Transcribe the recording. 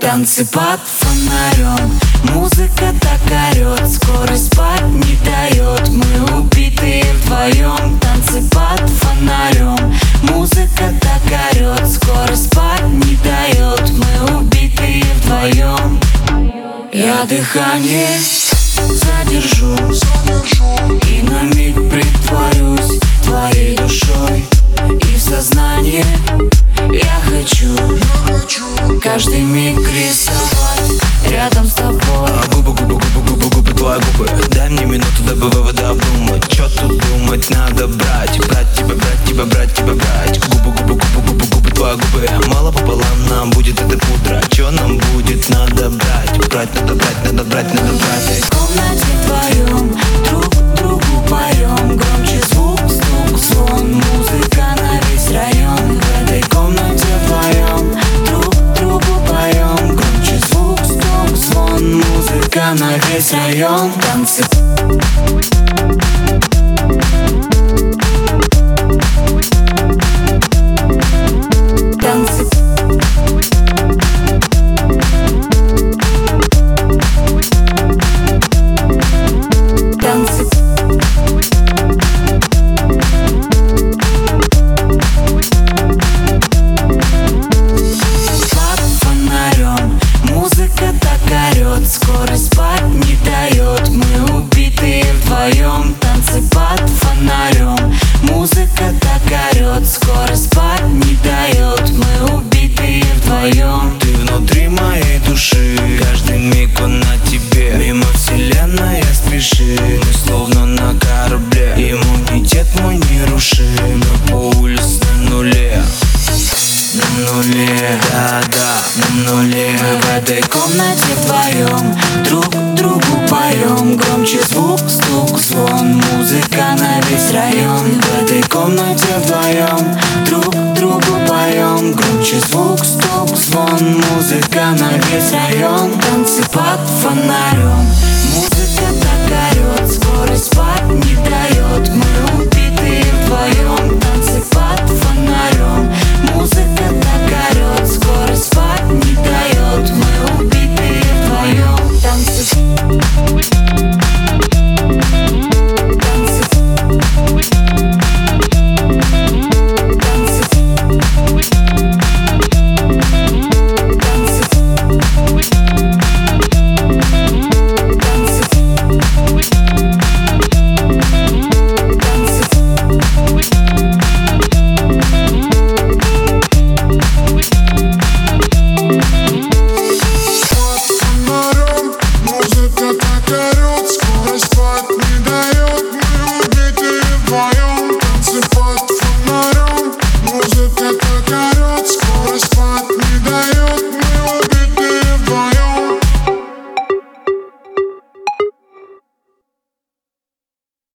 Танцы под фонарем. Музыка так орет Скорость спать не дает Мы убитые вдвоем Танцы под фонарем. Музыка так орет Скорость спать не дает Мы убитые вдвоем Я дыхание задержу И на миг притворюсь твоей душой нам будет это пудра. Чё нам будет, надо брать? Брать, надо брать, надо брать, надо брать. В комнате вдвоем друг другу поем Громче звук, стук, звон. Музыка на весь район. В этой комнате вдвоем друг другу поем Громче звук, стук, звон. Музыка на весь район. Танцы на тебе. Мимо вселенная спешит Мы словно на корабле. Иммунитет мой нерушим Мы улице на нуле. На нуле, да-да, на нуле. Мы в этой комнате вдвоем Друг другу поем. Громче звук, стук, звон Музыка на весь район. В этой комнате вдвоем Друг другу поем. Громче звук, стук, Музыка на весь район Танцы под фонарем